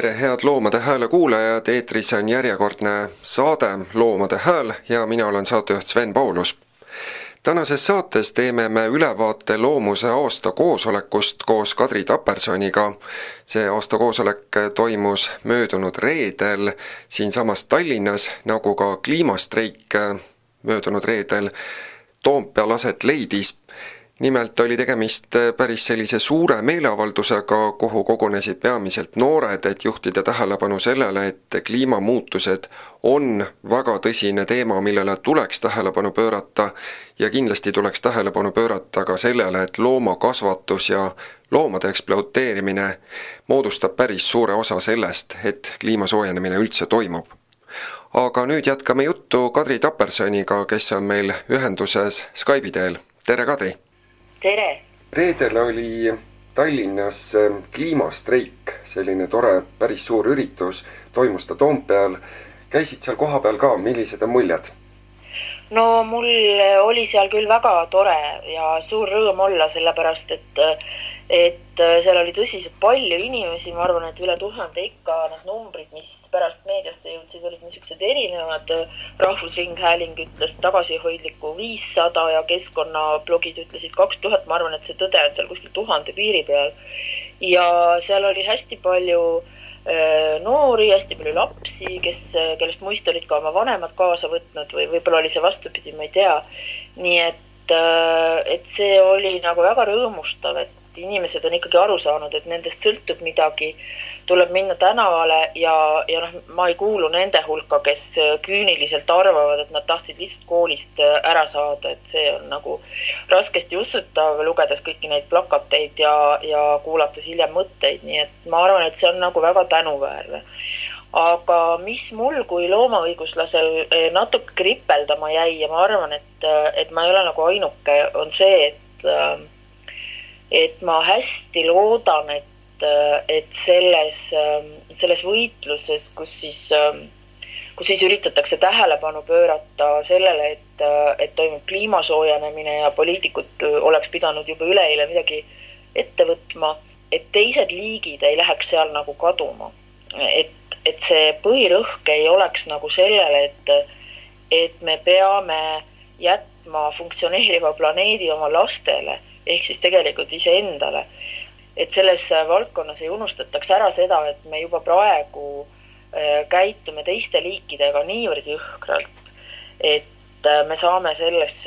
tere, head Loomade Hääle kuulajad, eetris on järjekordne saade Loomade Hääl ja mina olen saatejuht Sven Paulus. tänases saates teeme me ülevaate loomuse aasta koosolekust koos Kadri Tapersoniga. see aastakoosolek toimus möödunud reedel siinsamas Tallinnas, nagu ka kliimastreik möödunud reedel Toompeal aset leidis nimelt oli tegemist äh, päris sellise suure meeleavaldusega, kuhu kogunesid peamiselt noored, et juhtida tähelepanu sellele, et kliimamuutused on väga tõsine teema, millele tuleks tähelepanu pöörata ja kindlasti tuleks tähelepanu pöörata ka sellele, et loomakasvatus ja loomade ekspluateerimine moodustab päris suure osa sellest, et kliima soojenemine üldse toimub aga nüüd jätkame juttu Kadri Tapersoniga, kes on meil ühenduses Skype'i teel. tere, Kadri! Tere! reedel oli Tallinnas ähm, kliimastreik, selline tore, päris suur üritus, toimus ta Toompeal. käisid seal kohapeal ka, millised on muljed? no mul oli seal küll väga tore ja suur rõõm olla, sellepärast et et äh, seal oli tõsiselt palju inimesi, ma arvan, et üle tuhande ikka need numbrid, mis pärast meediasse jõudsid, olid niisugused erinevad. rahvusringhääling ütles tagasihoidlikku viissada ja keskkonnablogid ütlesid kaks tuhat, ma arvan, et see tõde on seal kuskil tuhande piiri peal. ja seal oli hästi palju äh, noori, hästi palju lapsi, kes, kellest muist olid ka oma vanemad kaasa võtnud või võib-olla oli see vastupidi, ma ei tea. nii et, äh, et see oli nagu väga rõõmustav, et inimesed on ikkagi aru saanud, et nendest sõltub midagi, tuleb minna tänavale ja, ja noh, ma ei kuulu nende hulka, kes küüniliselt arvavad, et nad tahtsid lihtsalt koolist ära saada, et see on nagu raskesti usutav, lugedes kõiki neid plakateid ja, ja kuulates hiljem mõtteid, nii et ma arvan, et see on nagu väga tänuväärne. Aga mis mul kui loomaõiguslasel eh, natuke kripeldama jäi ja ma arvan, et, et ma ei ole nagu ainuke, on see, et et ma hästi loodan, et, et selles, selles võitluses, kus siis, kus siis üritatakse tähelepanu pöörata sellele, et, et toimub kliima soojenemine ja poliitikud oleks pidanud juba üleeile midagi ette võtma, et teised liigid ei läheks seal nagu kaduma. et, et see põhirõhk ei oleks nagu sellele, et, et me peame jätma funktsioneeriva planeedi oma lastele ehk siis tegelikult iseendale. et selles valdkonnas ei unustataks ära seda, et me juba praegu äh, käitume teiste liikidega niivõrd jõhkralt, et äh, me saame selles,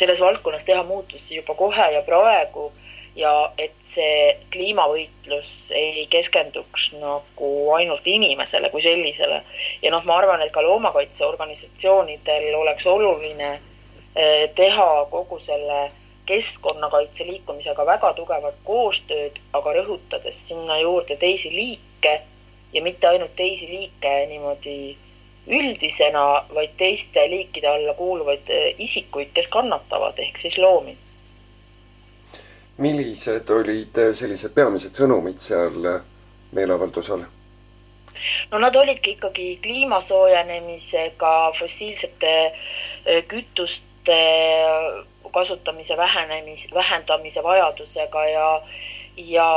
selles valdkonnas teha muutusi juba kohe ja praegu ja et see kliimavõitlus ei keskenduks nagu ainult inimesele kui sellisele. ja noh, ma arvan, et ka loomakaitseorganisatsioonidel oleks oluline äh, teha kogu selle keskkonnakaitse liikumisega väga tugevat koostööd, aga rõhutades sinna juurde teisi liike ja mitte ainult teisi liike niimoodi üldisena, vaid teiste liikide alla kuuluvaid eh, isikuid, kes kannatavad, ehk siis loomi. millised olid eh, sellised peamised sõnumid seal eh, meeleavaldusel? no nad olidki ikkagi kliima soojenemisega, fossiilsete kütuste kasutamise vähenemis, vähendamise vajadusega ja, ja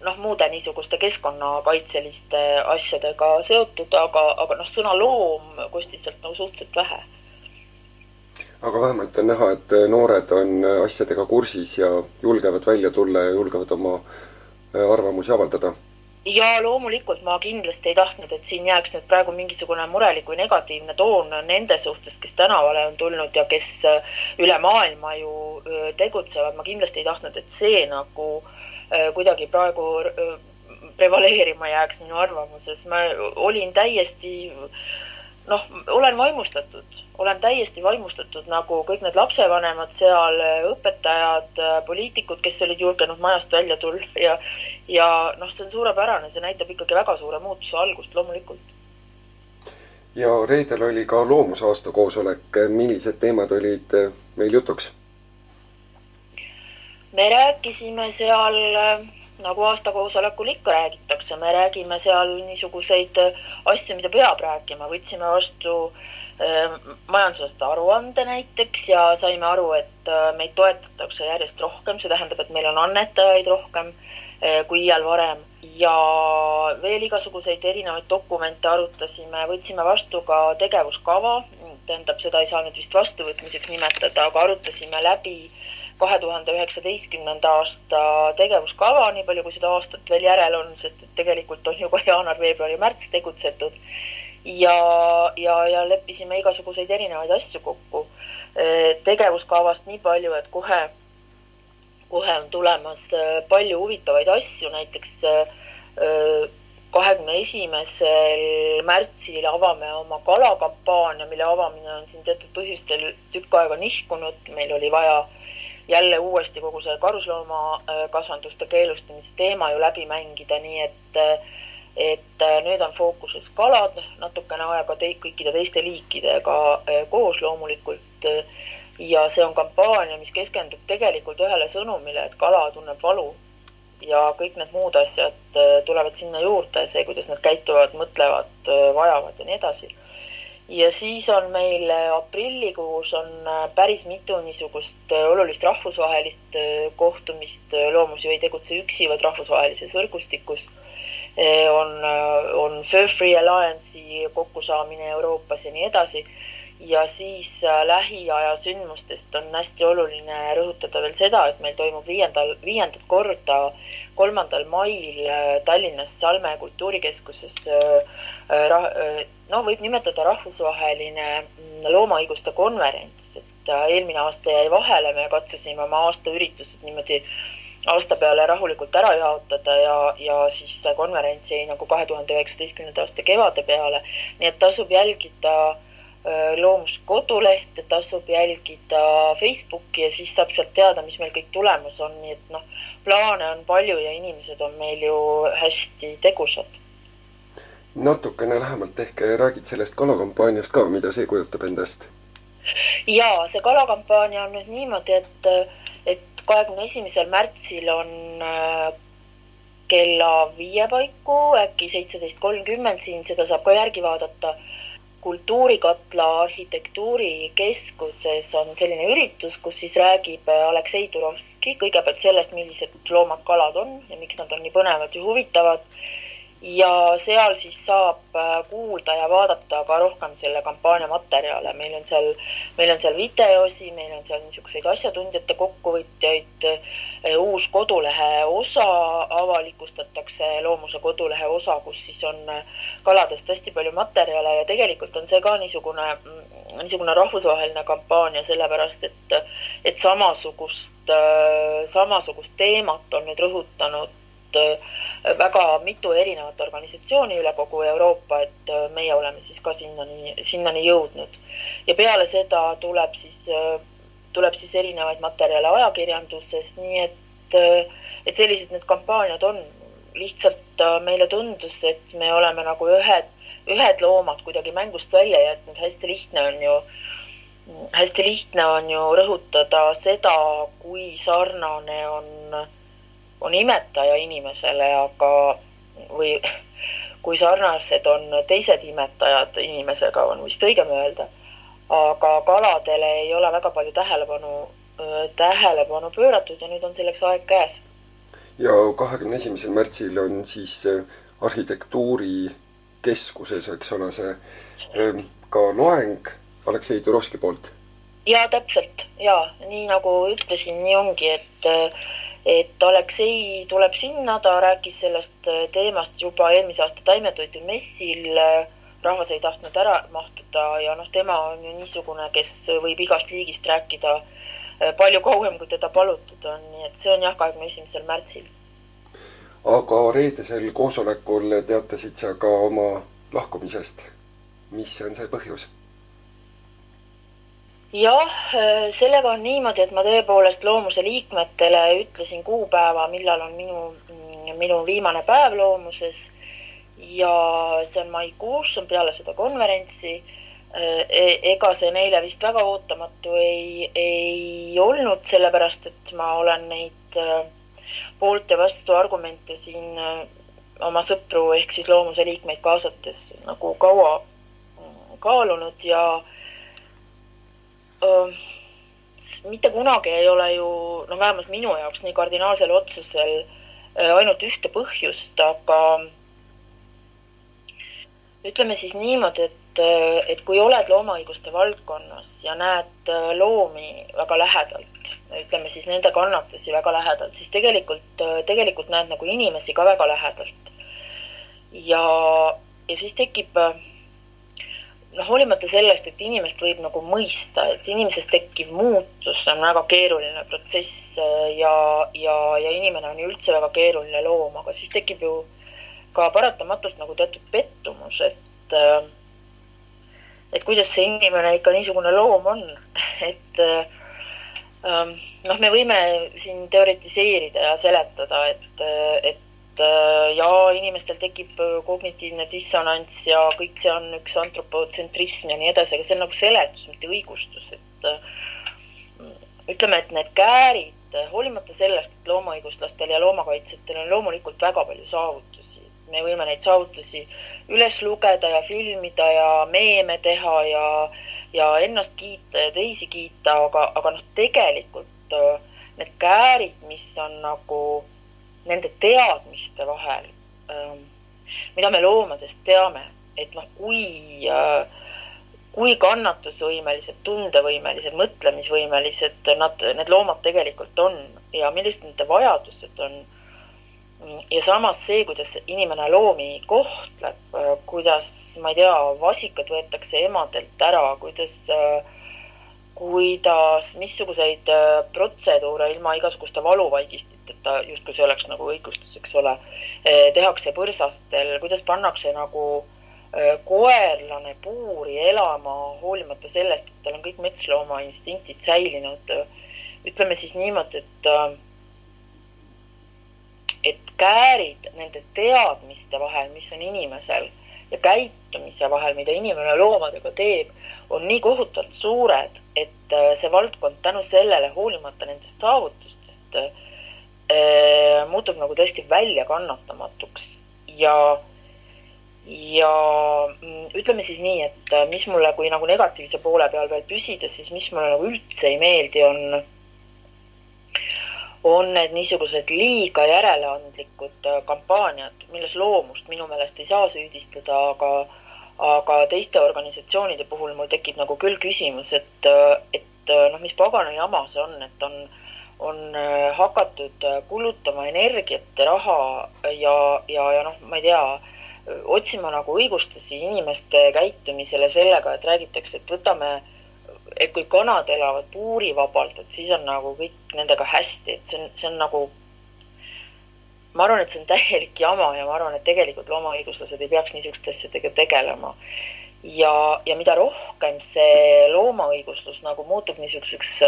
noh, muude niisuguste keskkonnakaitseliste asjadega seotud, aga, aga noh, sõna loom kostis sealt nagu suhteliselt vähe. aga vähemalt on näha, et noored on asjadega kursis ja julgevad välja tulla ja julgevad oma arvamusi avaldada ja loomulikult ma kindlasti ei tahtnud, et siin jääks nüüd praegu mingisugune murelik või negatiivne toon nende suhtes, kes tänavale on tulnud ja kes äh, üle maailma ju äh, tegutsevad. ma kindlasti ei tahtnud, et see nagu äh, kuidagi praegu prevaleerima jääks minu arvamuses. ma olin täiesti noh, olen vaimustatud, olen täiesti vaimustatud, nagu kõik need lapsevanemad seal, õpetajad, poliitikud, kes olid julgenud majast välja tulla ja, ja noh, see on suurepärane, see näitab ikkagi väga suure muutuse algust loomulikult. ja reedel oli ka loomusaasta koosolek, millised teemad olid meil jutuks? me rääkisime seal nagu aastakoosolekul ikka räägitakse, me räägime seal niisuguseid asju, mida peab rääkima, võtsime vastu äh, majandusaasta aruande näiteks ja saime aru, et äh, meid toetatakse järjest rohkem, see tähendab, et meil on annetajaid rohkem kui iial varem. Ja veel igasuguseid erinevaid dokumente arutasime, võtsime vastu ka tegevuskava, tähendab, seda ei saa nüüd vist vastuvõtmiseks nimetada, aga arutasime läbi kahe tuhande üheksateistkümnenda aasta tegevuskava, nii palju kui seda aastat veel järel on, sest et tegelikult on juba jaanuar, veebruar ja märts tegutsetud. ja, ja, ja leppisime igasuguseid erinevaid asju kokku. tegevuskavast nii palju, et kohe kohe on tulemas äh, palju huvitavaid asju, näiteks äh, kahekümne esimesel märtsil avame oma kalakampaania, mille avamine on siin teatud põhjustel tükk aega nihkunud, meil oli vaja jälle uuesti kogu see karusloomakasvanduste keelustamise teema ju läbi mängida, nii et et nüüd on fookuses kalad, natukene aega te kõikide teiste liikidega koos loomulikult ja see on kampaania, mis keskendub tegelikult ühele sõnumile, et kala tunneb valu ja kõik need muud asjad äh, tulevad sinna juurde, see, kuidas nad käituvad, mõtlevad, äh, vajavad ja nii edasi. Ja siis on meil äh, aprillikuus on päris mitu niisugust olulist rahvusvahelist kohtumist, loomus ju ei tegutse üksi, vaid rahvusvahelises võrgustikus. on, on Fur Free Alliance'i kokkusaamine Euroopas ja nii edasi ja siis äh, lähiaja sündmustest on hästi oluline rõhutada veel seda, et meil toimub viiendal, viiendat korda kolmandal mail äh, Tallinnas Salme kultuurikeskuses äh, no võib nimetada rahvusvaheline mm, loomaõiguste konverents, et eelmine aasta jäi vahele, me katsusime oma aastaüritused niimoodi aasta peale rahulikult ära jaotada ja, ja siis konverents jäi nagu kahe tuhande üheksateistkümnenda aasta kevade peale. nii et tasub jälgida Äh, Loomus kodulehte tasub jälgida Facebooki ja siis saab sealt teada, mis meil kõik tulemas on, nii et noh, plaane on palju ja inimesed on meil ju hästi tegusad. natukene lähemalt ehk räägid sellest kalakampaaniast ka, mida see kujutab endast? jaa, see kalakampaania on nüüd niimoodi, et, et kahekümne esimesel märtsil on äh, kella viie paiku, äkki seitseteist kolmkümmend, siin seda saab ka järgi vaadata kultuurikatla arhitektuurikeskuses on selline üritus, kus siis räägib Aleksei Turovski kõigepealt sellest, millised loomad kalad on ja miks nad on nii põnevad ja huvitavad ja seal siis saab äh, kuulda ja vaadata ka rohkem selle kampaania materjale. meil on seal, meil on seal videosi, meil on seal niisuguseid asjatundjate kokkuvõtjaid. Äh, uus kodulehe osa avalikustatakse, Loomuse kodulehe osa, kus siis on äh, kaladest hästi palju materjale ja tegelikult on see ka niisugune, mm, niisugune rahvusvaheline kampaania, sellepärast et, et samasugust, samasugust teemat on nüüd rõhutanud väga mitu erinevat organisatsiooni üle kogu Euroopa, et äh, meie oleme siis ka sinnani, sinnani jõudnud. ja peale seda tuleb siis, äh, tuleb siis erinevaid materjale ajakirjanduses, nii et, et sellised need kampaaniad on. lihtsalt meile tundus, et me oleme nagu ühed, ühed loomad kuidagi mängust välja jätnud, hästi lihtne on ju hästi lihtne on ju rõhutada seda, kui sarnane on on imetaja inimesele, aga või kui sarnased on teised imetajad inimesega, on vist õigem öelda. aga kaladele ei ole väga palju tähelepanu, tähelepanu pööratud ja nüüd on selleks aeg käes. ja kahekümne esimesel märtsil on siis arhitektuurikeskuses, eks ole, see ka loeng Aleksei Turovski poolt. ja täpselt ja nii nagu ütlesin, nii ongi, et et Aleksei tuleb sinna, ta rääkis sellest äh, teemast juba eelmise aasta taimetoidu messil. rahvas ei tahtnud ära mahtuda ja noh, tema on ju niisugune, kes võib igast liigist rääkida äh, palju kauem, kui teda palutud on, nii et see on jah, kahekümne esimesel märtsil. aga reedesel koosolekul teatasid sa ka oma lahkumisest. mis on see põhjus? Jah, äh, sellega on niimoodi, et ma tõepoolest Loomuse liikmetele ütlesin kuupäeva, millal on minu, mm, minu viimane päev Loomuses. ja see on maikuus, see on peale seda konverentsi äh, e. ega see neile vist väga ootamatu ei, ei olnud, sellepärast et ma olen neid äh, poolt ja vastu argumente siin oma sõpru ehk siis Loomuse liikmeid kaasates nagu kaua mm, kaalunud ja mitte kunagi ei ole ju, no vähemalt minu jaoks nii kardinaalsel otsusel ainult ühte põhjust, aga ütleme siis niimoodi, et, et kui oled loomaõiguste valdkonnas ja näed loomi väga lähedalt, ütleme siis nende kannatusi väga lähedalt, siis tegelikult, tegelikult näed nagu inimesi ka väga lähedalt. ja, ja siis tekib noh, hoolimata sellest, et inimest võib nagu mõista, et inimeses tekkiv muutus on väga keeruline protsess äh, ja, ja, ja inimene on ju üldse väga keeruline loom, aga siis tekib ju ka paratamatult nagu teatud pettumus, et äh, et kuidas see inimene ikka niisugune loom on, et äh, ähm, noh, me võime siin teoritiseerida ja seletada, et, et et äh, ja inimestel tekib äh, kognitiivne dissonants ja kõik see on üks antropotsentrism ja nii edasi, aga see on nagu seletus, mitte õigustus, et äh, ütleme, et need käärid, hoolimata sellest, et loomaõiguslastel ja loomakaitsjatel on loomulikult väga palju saavutusi, me võime neid saavutusi üles lugeda ja filmida ja meeme teha ja, ja ennast kiita ja teisi kiita, aga, aga noh, tegelikult need käärid, mis on nagu nende teadmiste vahel, ähm, mida me loomadest teame, et noh, kui, äh, kui kannatusvõimelised, tundevõimelised, mõtlemisvõimelised nad, need loomad tegelikult on ja millised nende vajadused on. ja samas see, kuidas inimene loomi kohtleb, äh, kuidas, ma ei tea, vasikad võetakse emadelt ära, kuidas äh, kuidas, missuguseid protseduure ilma igasuguste valuvaigist et ta justkui see oleks nagu õigustus, eks ole, eh, tehakse põrsastel, kuidas pannakse nagu eh, koerlane puuri elama, hoolimata sellest, et tal on kõik metslooma instinktid säilinud. ütleme siis niimoodi, et eh, et käärid nende teadmiste vahel, mis on inimesel ja käitumise vahel, mida inimene loomadega teeb, on nii kohutavalt suured, et see valdkond tänu sellele, hoolimata nendest saavutustest, muutub nagu tõesti väljakannatamatuks. Ja, ja mm, ütleme siis nii, et äh, mis mulle, kui nagu negatiivse poole peal veel püsida, siis mis mulle nagu üldse ei meeldi, on, on need niisugused liiga järeleandlikud äh, kampaaniad, milles loomust minu meelest ei saa süüdistada, aga aga teiste organisatsioonide puhul mul tekib nagu küll küsimus, et, et noh, mis pagana jama see on, et on äh, on äh, hakatud äh, kulutama energiat, raha ja, ja, ja noh, ma ei tea, otsima nagu õigustusi inimeste käitumisele sellega, et räägitakse, et võtame, et kui kanad elavad puurivabalt, et siis on nagu kõik nendega hästi, et see on, see on nagu ma arvan, et see on täielik jama ja ma arvan, et tegelikult loomaõiguslased ei peaks niisuguste asjadega tegelema ja, ja mida rohkem see loomaõiguslus nagu muutub niisuguseks,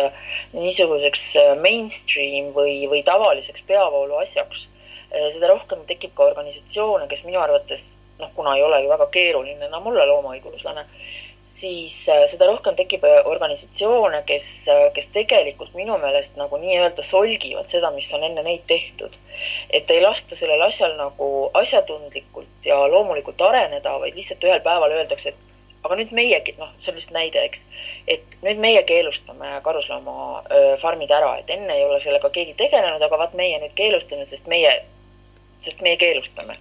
niisuguseks mainstream või, või tavaliseks peavoolu asjaks, seda rohkem tekib ka organisatsioone, kes minu arvates noh, kuna ei ole ju väga keeruline enam olla loomaõiguslane, siis seda rohkem tekib organisatsioone, kes, kes tegelikult minu meelest nagu nii-öelda solgivad seda, mis on enne neid tehtud. et ei lasta sellel asjal nagu asjatundlikult ja loomulikult areneda, vaid lihtsalt ühel päeval öeldakse, et aga nüüd meiegi, noh, see on lihtsalt näide, eks, et nüüd meie keelustame karusloomafarmid ära, et enne ei ole sellega keegi tegelenud, aga vaat meie nüüd keelustame, sest meie, sest meie keelustame.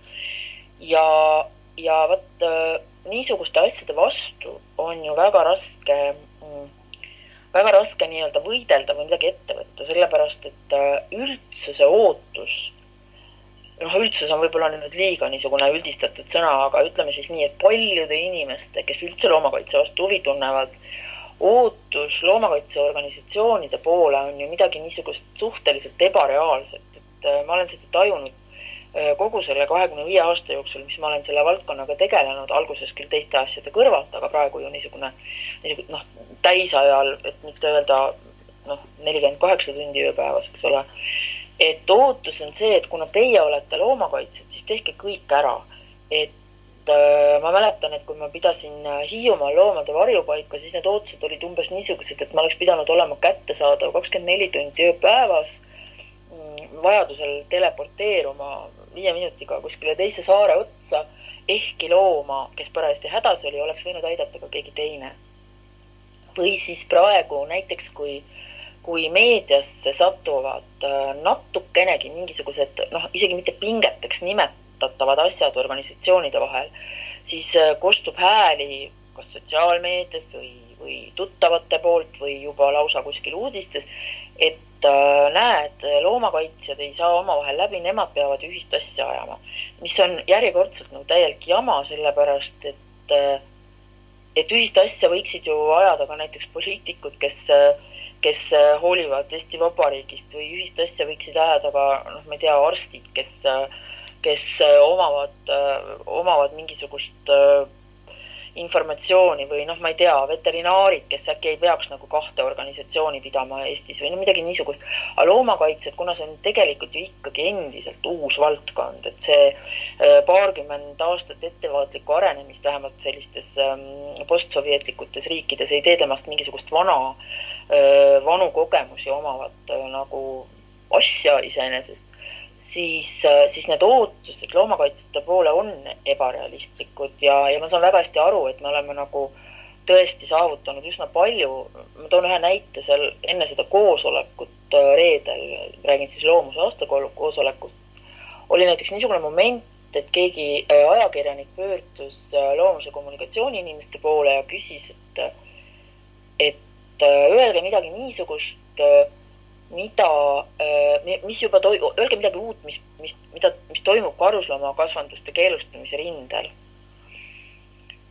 ja, ja vot niisuguste asjade vastu on ju väga raske, mm, väga raske nii-öelda võidelda või midagi ette võtta, sellepärast et üldsuse ootus noh, üldsus on võib-olla nüüd liiga niisugune üldistatud sõna, aga ütleme siis nii, et paljude inimeste, kes üldse loomakaitse vastu huvi tunnevad, ootus loomakaitseorganisatsioonide poole on ju midagi niisugust suhteliselt ebareaalset, et äh, ma olen seda tajunud äh, kogu selle kahekümne viie aasta jooksul, mis ma olen selle valdkonnaga tegelenud, alguses küll teiste asjade kõrvalt, aga praegu ju niisugune, niisugune noh, täisajal, et mitte öelda noh, nelikümmend kaheksa tundi ööpäevas, eks ole et ootus on see, et kuna teie olete loomakaitsjad, siis tehke kõik ära. et äh, ma mäletan, et kui ma pidasin äh, Hiiumaal loomade varjupaika, siis need ootused olid umbes niisugused, et ma oleks pidanud olema kättesaadav kakskümmend neli tundi ööpäevas mm,, vajadusel teleporteeruma viie minutiga kuskile teise saare otsa, ehkki looma, kes parajasti hädas oli, oleks võinud aidata ka keegi teine. või siis praegu näiteks, kui kui meediasse satuvad äh, natukenegi mingisugused noh, isegi mitte pingeteks nimetatavad asjad organisatsioonide vahel, siis äh, kostub hääli kas sotsiaalmeedias või, või tuttavate poolt või juba lausa kuskil uudistes, et äh, näed, loomakaitsjad ei saa omavahel läbi, nemad peavad ühist asja ajama. mis on järjekordselt nagu täielik jama, sellepärast et, et ühist asja võiksid ju ajada ka näiteks poliitikud, kes äh, kes äh, hoolivad Eesti Vabariigist või ühist asja võiksid ajada ka noh, ma ei tea, arstid, kes, äh, kes äh, omavad, omavad mingisugust informatsiooni või noh, ma ei tea, veterinaarid, kes äkki ei peaks nagu kahte organisatsiooni pidama Eestis või no midagi niisugust. aga loomakaitsjad, kuna see on tegelikult ju ikkagi endiselt uus valdkond, et see paarkümmend aastat ettevaatlikku arenemist vähemalt sellistes ähm, postsovjetlikutes riikides ei tee temast mingisugust vana äh, vanu kogemusi omavad nagu asja iseenesest, siis, siis need ootused loomakaitsjate poole on ebarealistlikud ja, ja ma saan väga hästi aru, et me oleme nagu tõesti saavutanud üsna palju. ma toon ühe näite seal enne seda koosolekut reedel, räägin siis loomuse aastakoosolekust, oli näiteks niisugune moment, et keegi ajakirjanik pöördus loomuse kommunikatsiooni inimeste poole ja küsis, et, et Äh, öelge midagi niisugust, äh, mida, äh, mis juba toi-, öelge midagi uut, mis, mis, mida, mis toimub karusloomakasvanduste keelustamise rindel.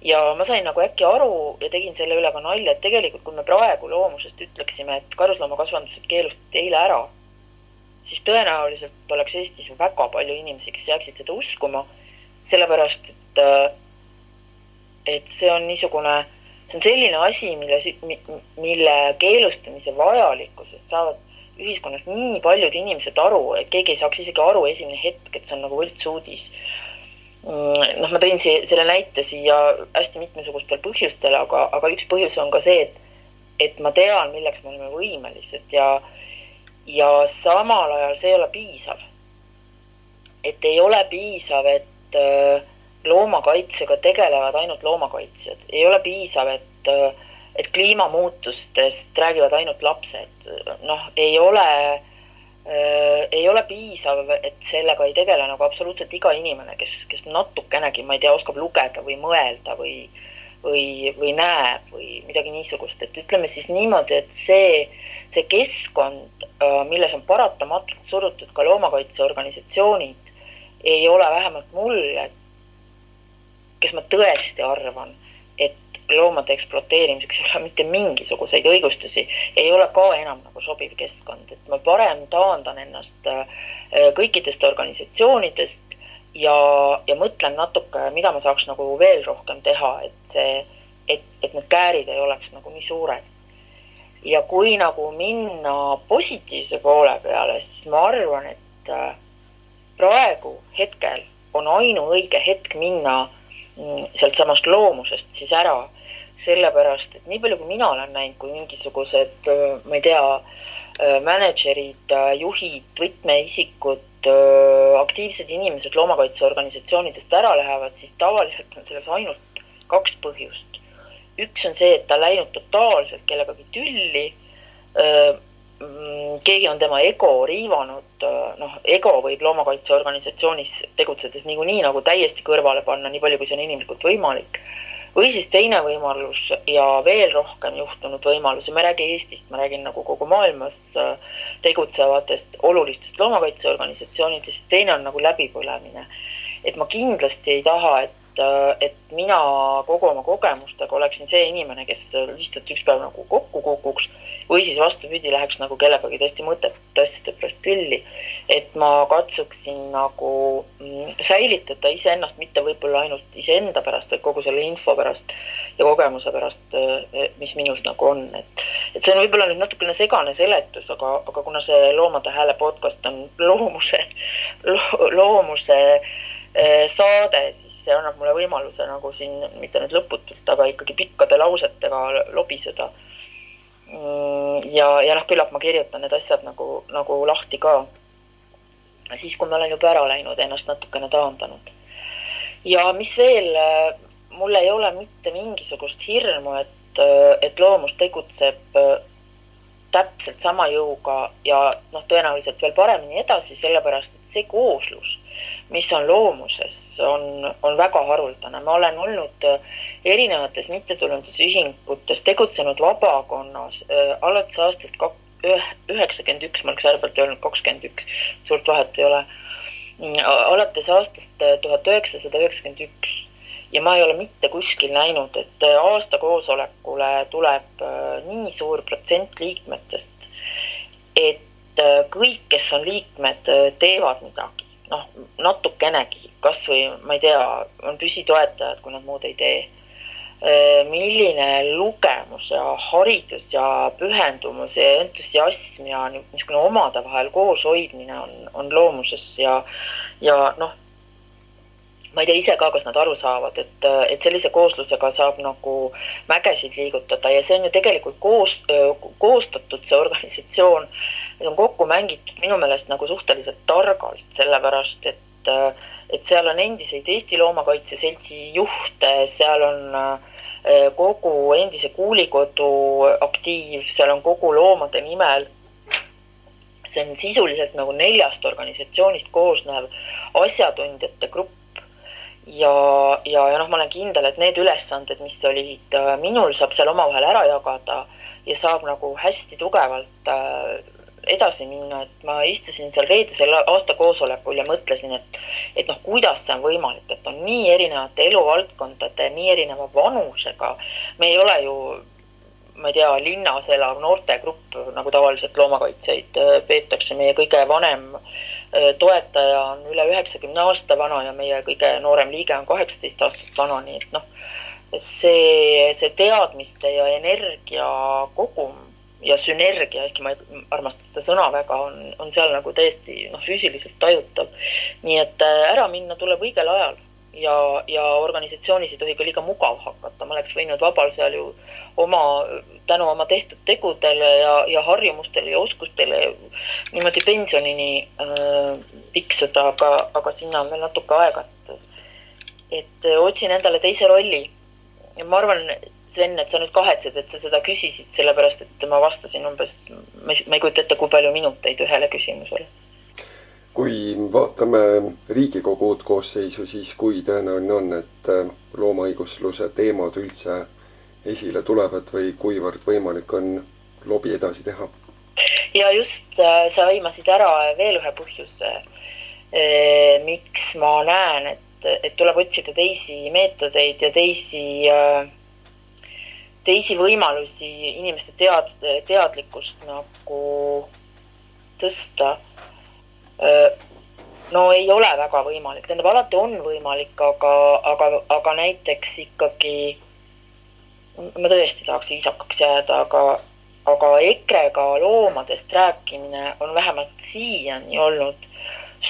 ja ma sain nagu äkki aru ja tegin selle üle ka nalja, et tegelikult, kui me praegu loomusest ütleksime, et karusloomakasvandused keelustati eile ära, siis tõenäoliselt oleks Eestis väga palju inimesi, kes jääksid seda uskuma, sellepärast et, et see on niisugune see on selline asi, mille, mille keelustamise vajalikkusest saavad ühiskonnas nii paljud inimesed aru, et keegi ei saaks isegi aru esimene hetk, et see on nagu võltsuudis. Mm, noh, ma tõin siia selle näite siia hästi mitmesugustel põhjustel, aga, aga üks põhjus on ka see, et, et ma tean, milleks me oleme võimelised ja, ja samal ajal see ei ole piisav. et ei ole piisav, et äh, loomakaitsega tegelevad ainult loomakaitsjad. ei ole piisav, et, et kliimamuutustest räägivad ainult lapsed. noh, ei ole äh,, ei ole piisav, et sellega ei tegele nagu absoluutselt iga inimene, kes, kes natukenegi, ma ei tea, oskab lugeda või mõelda või, või, või näeb või midagi niisugust, et ütleme siis niimoodi, et see, see keskkond, milles on paratamatult surutud ka loomakaitseorganisatsioonid, ei ole vähemalt mulle kes ma tõesti arvan, et loomade ekspluateerimiseks ei ole mitte mingisuguseid õigustusi, ei ole ka enam nagu sobiv keskkond, et ma parem taandan ennast äh, kõikidest organisatsioonidest ja, ja mõtlen natuke, mida ma saaks nagu veel rohkem teha, et see, et, et need käärid ei oleks nagu nii suured. ja kui nagu minna positiivse poole peale, siis ma arvan, et äh, praegu hetkel on ainuõige hetk minna sealtsamast loomusest siis ära. sellepärast, et nii palju, kui mina olen näinud, kui mingisugused, äh, ma ei tea, äh, mänedžerid, äh, juhid, võtmeisikud, aktiivsed inimesed loomakaitseorganisatsioonidest ära lähevad, siis tavaliselt on selles ainult kaks põhjust. üks on see, et ta läinud totaalselt kellegagi tülli Mm, keegi on tema ego riivanud, noh, ego võib loomakaitseorganisatsioonis tegutsedes niikuinii nagu täiesti kõrvale panna, nii palju, kui see on inimlikult võimalik. või siis teine võimalus ja veel rohkem juhtunud võimalus ja ma ei räägi Eestist, ma räägin nagu kogu maailmas äh, tegutsevatest olulistest loomakaitseorganisatsioonidest, teine on nagu läbipõlemine. et ma kindlasti ei taha, et Äh, et mina kogu oma kogemustega oleksin see inimene, kes lihtsalt üks päev nagu kokku kukuks või siis vastupidi, läheks nagu kellegagi tõesti mõttetute asjade pärast tülli. et ma katsuksin nagu mm, säilitada iseennast mitte võib-olla ainult iseenda pärast, vaid kogu selle info pärast ja kogemuse pärast, äh, mis minus nagu on, et et see on võib-olla nüüd natukene segane seletus, aga, aga kuna see Loomade Hääle podcast on loomuse lo,, loomuse äh, saade, siis see annab mulle võimaluse nagu siin mitte nüüd lõputult, aga ikkagi pikkade lausetega lobiseda. Mm, ja, ja noh, küllap ma kirjutan need asjad nagu, nagu lahti ka. siis, kui ma olen juba ära läinud, ennast natukene taandanud. ja mis veel, mul ei ole mitte mingisugust hirmu, et, et loomus tegutseb täpselt sama jõuga ja noh, tõenäoliselt veel paremini edasi, sellepärast et see kooslus, mis on loomuses, on, on väga haruldane. ma olen olnud erinevates mittetulundusühingutes, tegutsenud vabakonnas äh, alates aastast kak-, üheksakümmend üks, ma oleks ärevalt öelnud kakskümmend üks, suurt vahet ei ole. alates aastast tuhat üheksasada üheksakümmend üks ja ma ei ole mitte kuskil näinud, et aasta koosolekule tuleb äh, nii suur protsent liikmetest, et äh, kõik, kes on liikmed, äh, teevad midagi, noh, natukenegi, kasvõi ma ei tea, on püsitoetajad, kui nad muud ei tee. milline lugemus ja haridus ja pühendumus ja entusiasm ja niisugune omade vahel kooshoidmine on, on loomuses ja, ja noh ma ei tea ise ka, kas nad aru saavad, et, et sellise kooslusega saab nagu mägesid liigutada ja see on ju tegelikult koos, koostatud, see organisatsioon, on kokku mängitud minu meelest nagu suhteliselt targalt, sellepärast et, et seal on endiseid Eesti Loomakaitse Seltsi juhte, seal on kogu endise kuulikodu aktiiv, seal on kogu loomade nimel. See on sisuliselt nagu neljast organisatsioonist koosnev asjatundjate grupp, ja, ja, ja noh, ma olen kindel, et need ülesanded, mis olid äh, minul, saab seal omavahel ära jagada ja saab nagu hästi tugevalt äh, edasi minna, et ma istusin seal reedesel aasta koosolekul ja mõtlesin, et, et noh, kuidas see on võimalik, et on nii erinevate eluvaldkondade, nii erineva vanusega. me ei ole ju, ma ei tea, linnas elav noortegrupp, nagu tavaliselt loomakaitsjaid äh, peetakse, meie kõige vanem Äh, toetaja on üle üheksakümne aasta vana ja meie kõige noorem liige on kaheksateist aastat vana, nii et noh, see, see teadmiste ja energia kogum ja sünergia, ehkki ma ei armasta seda sõna väga, on, on seal nagu täiesti noh, füüsiliselt tajutav. nii et äh, ära minna tuleb õigel ajal ja, ja organisatsioonis ei tohi ka liiga mugav hakata, ma oleks võinud vabal seal ju oma tänu oma tehtud tegudele ja, ja harjumustele ja oskustele niimoodi pensionini äh, tiksuda, aga, aga sinna on veel natuke aega, et, et otsin endale teise rolli. ja ma arvan, Sven, et sa nüüd kahetsed, et sa seda küsisid, sellepärast et ma vastasin umbes, ma ei, ma ei kujuta ette, kui palju minuteid ühele küsimusele. kui vaatame Riigikogu uut koosseisu, siis kui tõenäoline on, et loomaõigusluse teemad üldse esile tulevad või kuivõrd võimalik on lobi edasi teha? ja just äh, sa hõimasid ära veel ühe põhjuse, äh, miks ma näen, et, et tuleb otsida teisi meetodeid ja teisi, äh, teisi võimalusi inimeste tead-, teadlikkust nagu tõsta. no ei ole väga võimalik, tähendab alati on võimalik, aga, aga, aga näiteks ikkagi ma tõesti tahaks viisakaks jääda, aga, aga EKRE-ga loomadest rääkimine on vähemalt siiani olnud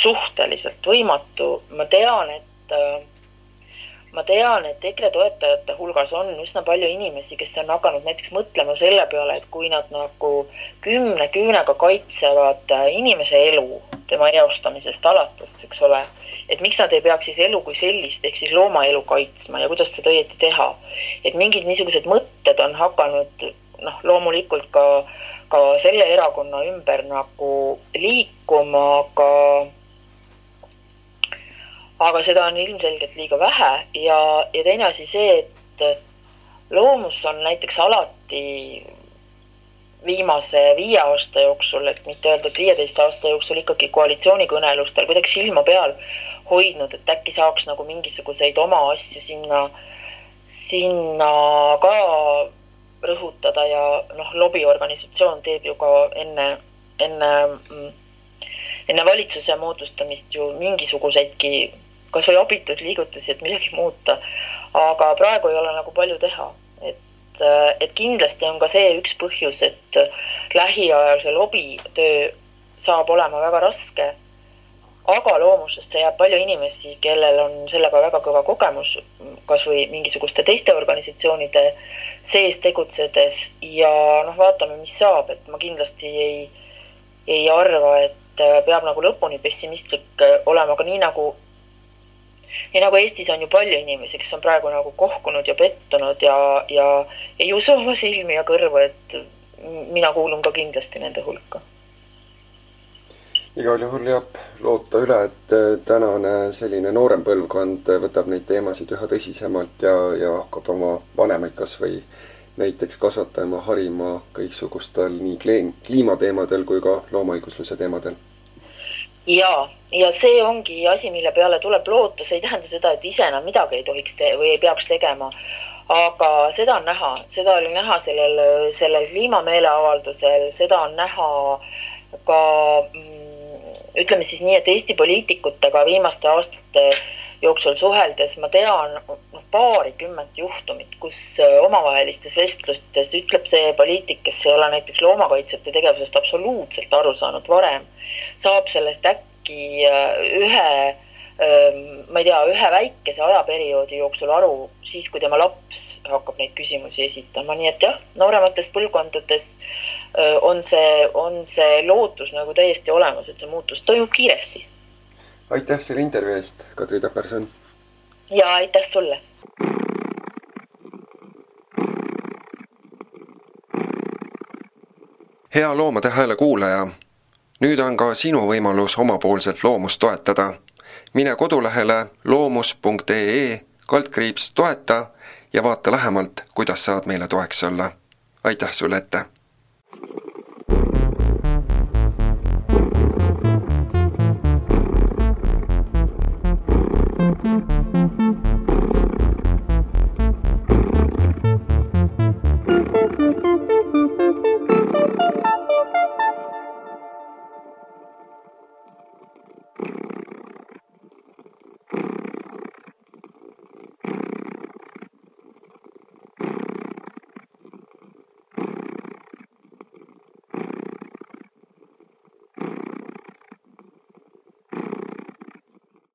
suhteliselt võimatu. ma tean, et ma tean, et EKRE toetajate hulgas on üsna palju inimesi, kes on hakanud näiteks mõtlema selle peale, et kui nad nagu kümne küünega kaitsevad inimese elu tema eostamisest alates, eks ole et miks nad ei peaks siis elu kui sellist ehk siis loomaelu kaitsma ja kuidas seda õieti teha. et mingid niisugused mõtted on hakanud noh, loomulikult ka, ka selle erakonna ümber nagu liikuma, aga aga seda on ilmselgelt liiga vähe. Ja, ja teine asi see, et loomus on näiteks alati viimase viie aasta jooksul, et mitte öelda, et viieteist aasta jooksul ikkagi koalitsioonikõnelustel kuidagi silma peal hoidnud, et äkki saaks nagu mingisuguseid oma asju sinna, sinna ka rõhutada. Ja noh, lobiorganisatsioon teeb ju ka enne, enne, enne valitsuse moodustamist ju mingisuguseidki kasvõi abituid liigutusi, et midagi muuta. aga praegu ei ole nagu palju teha, et, et kindlasti on ka see üks põhjus, et lähiajal see lobitöö saab olema väga raske. Aga loomusesse jääb palju inimesi, kellel on sellega väga kõva kogemus, kasvõi mingisuguste teiste organisatsioonide sees tegutsedes. Ja noh, vaatame, mis saab, et ma kindlasti ei, ei arva, et peab nagu lõpuni pessimistlik olema, aga nii nagu, nii nagu Eestis on ju palju inimesi, kes on praegu nagu kohkunud ja pettunud ja, ja ei usu oma silmi ja kõrvu, et mina kuulun ka kindlasti nende hulka igal juhul jääb loota üle, et äh, tänane selline noorem põlvkond võtab neid teemasid üha tõsisemalt ja, ja hakkab oma vanemaid kas või näiteks kasvatama, harima kõiksugustel nii kliimateemadel kui ka loomaõigusluse teemadel. Ja, ja see ongi asi, mille peale tuleb loota, see ei tähenda seda, et ise enam midagi ei tohiks te- või ei peaks tegema. aga seda on näha, seda oli näha sellel, sellel kliimameeleavaldusel, seda on näha ka mm, ütleme siis nii, et Eesti poliitikutega viimaste aastate jooksul suheldes ma tean noh, paarikümmet juhtumit, kus äh, omavahelistes vestlustes ütleb see poliitik, kes ei ole näiteks loomakaitsjate tegevusest absoluutselt aru saanud varem, saab sellest äkki äh, ühe ähm, ma ei tea, ühe väikese ajaperioodi jooksul aru, siis kui tema laps hakkab neid küsimusi esitama, nii et jah, nooremates põlvkondades on see, on see lootus nagu täiesti olemas, et see muutus toimub kiiresti. Aitäh selle intervjuu eest, Kadri Taperson! ja aitäh sulle! hea Loomade Hääle kuulaja, nüüd on ka sinu võimalus omapoolselt loomust toetada. mine kodulehele loomus.ee kaldkriips toeta ja vaata lähemalt, kuidas saad meile toeks olla. aitäh sulle ette!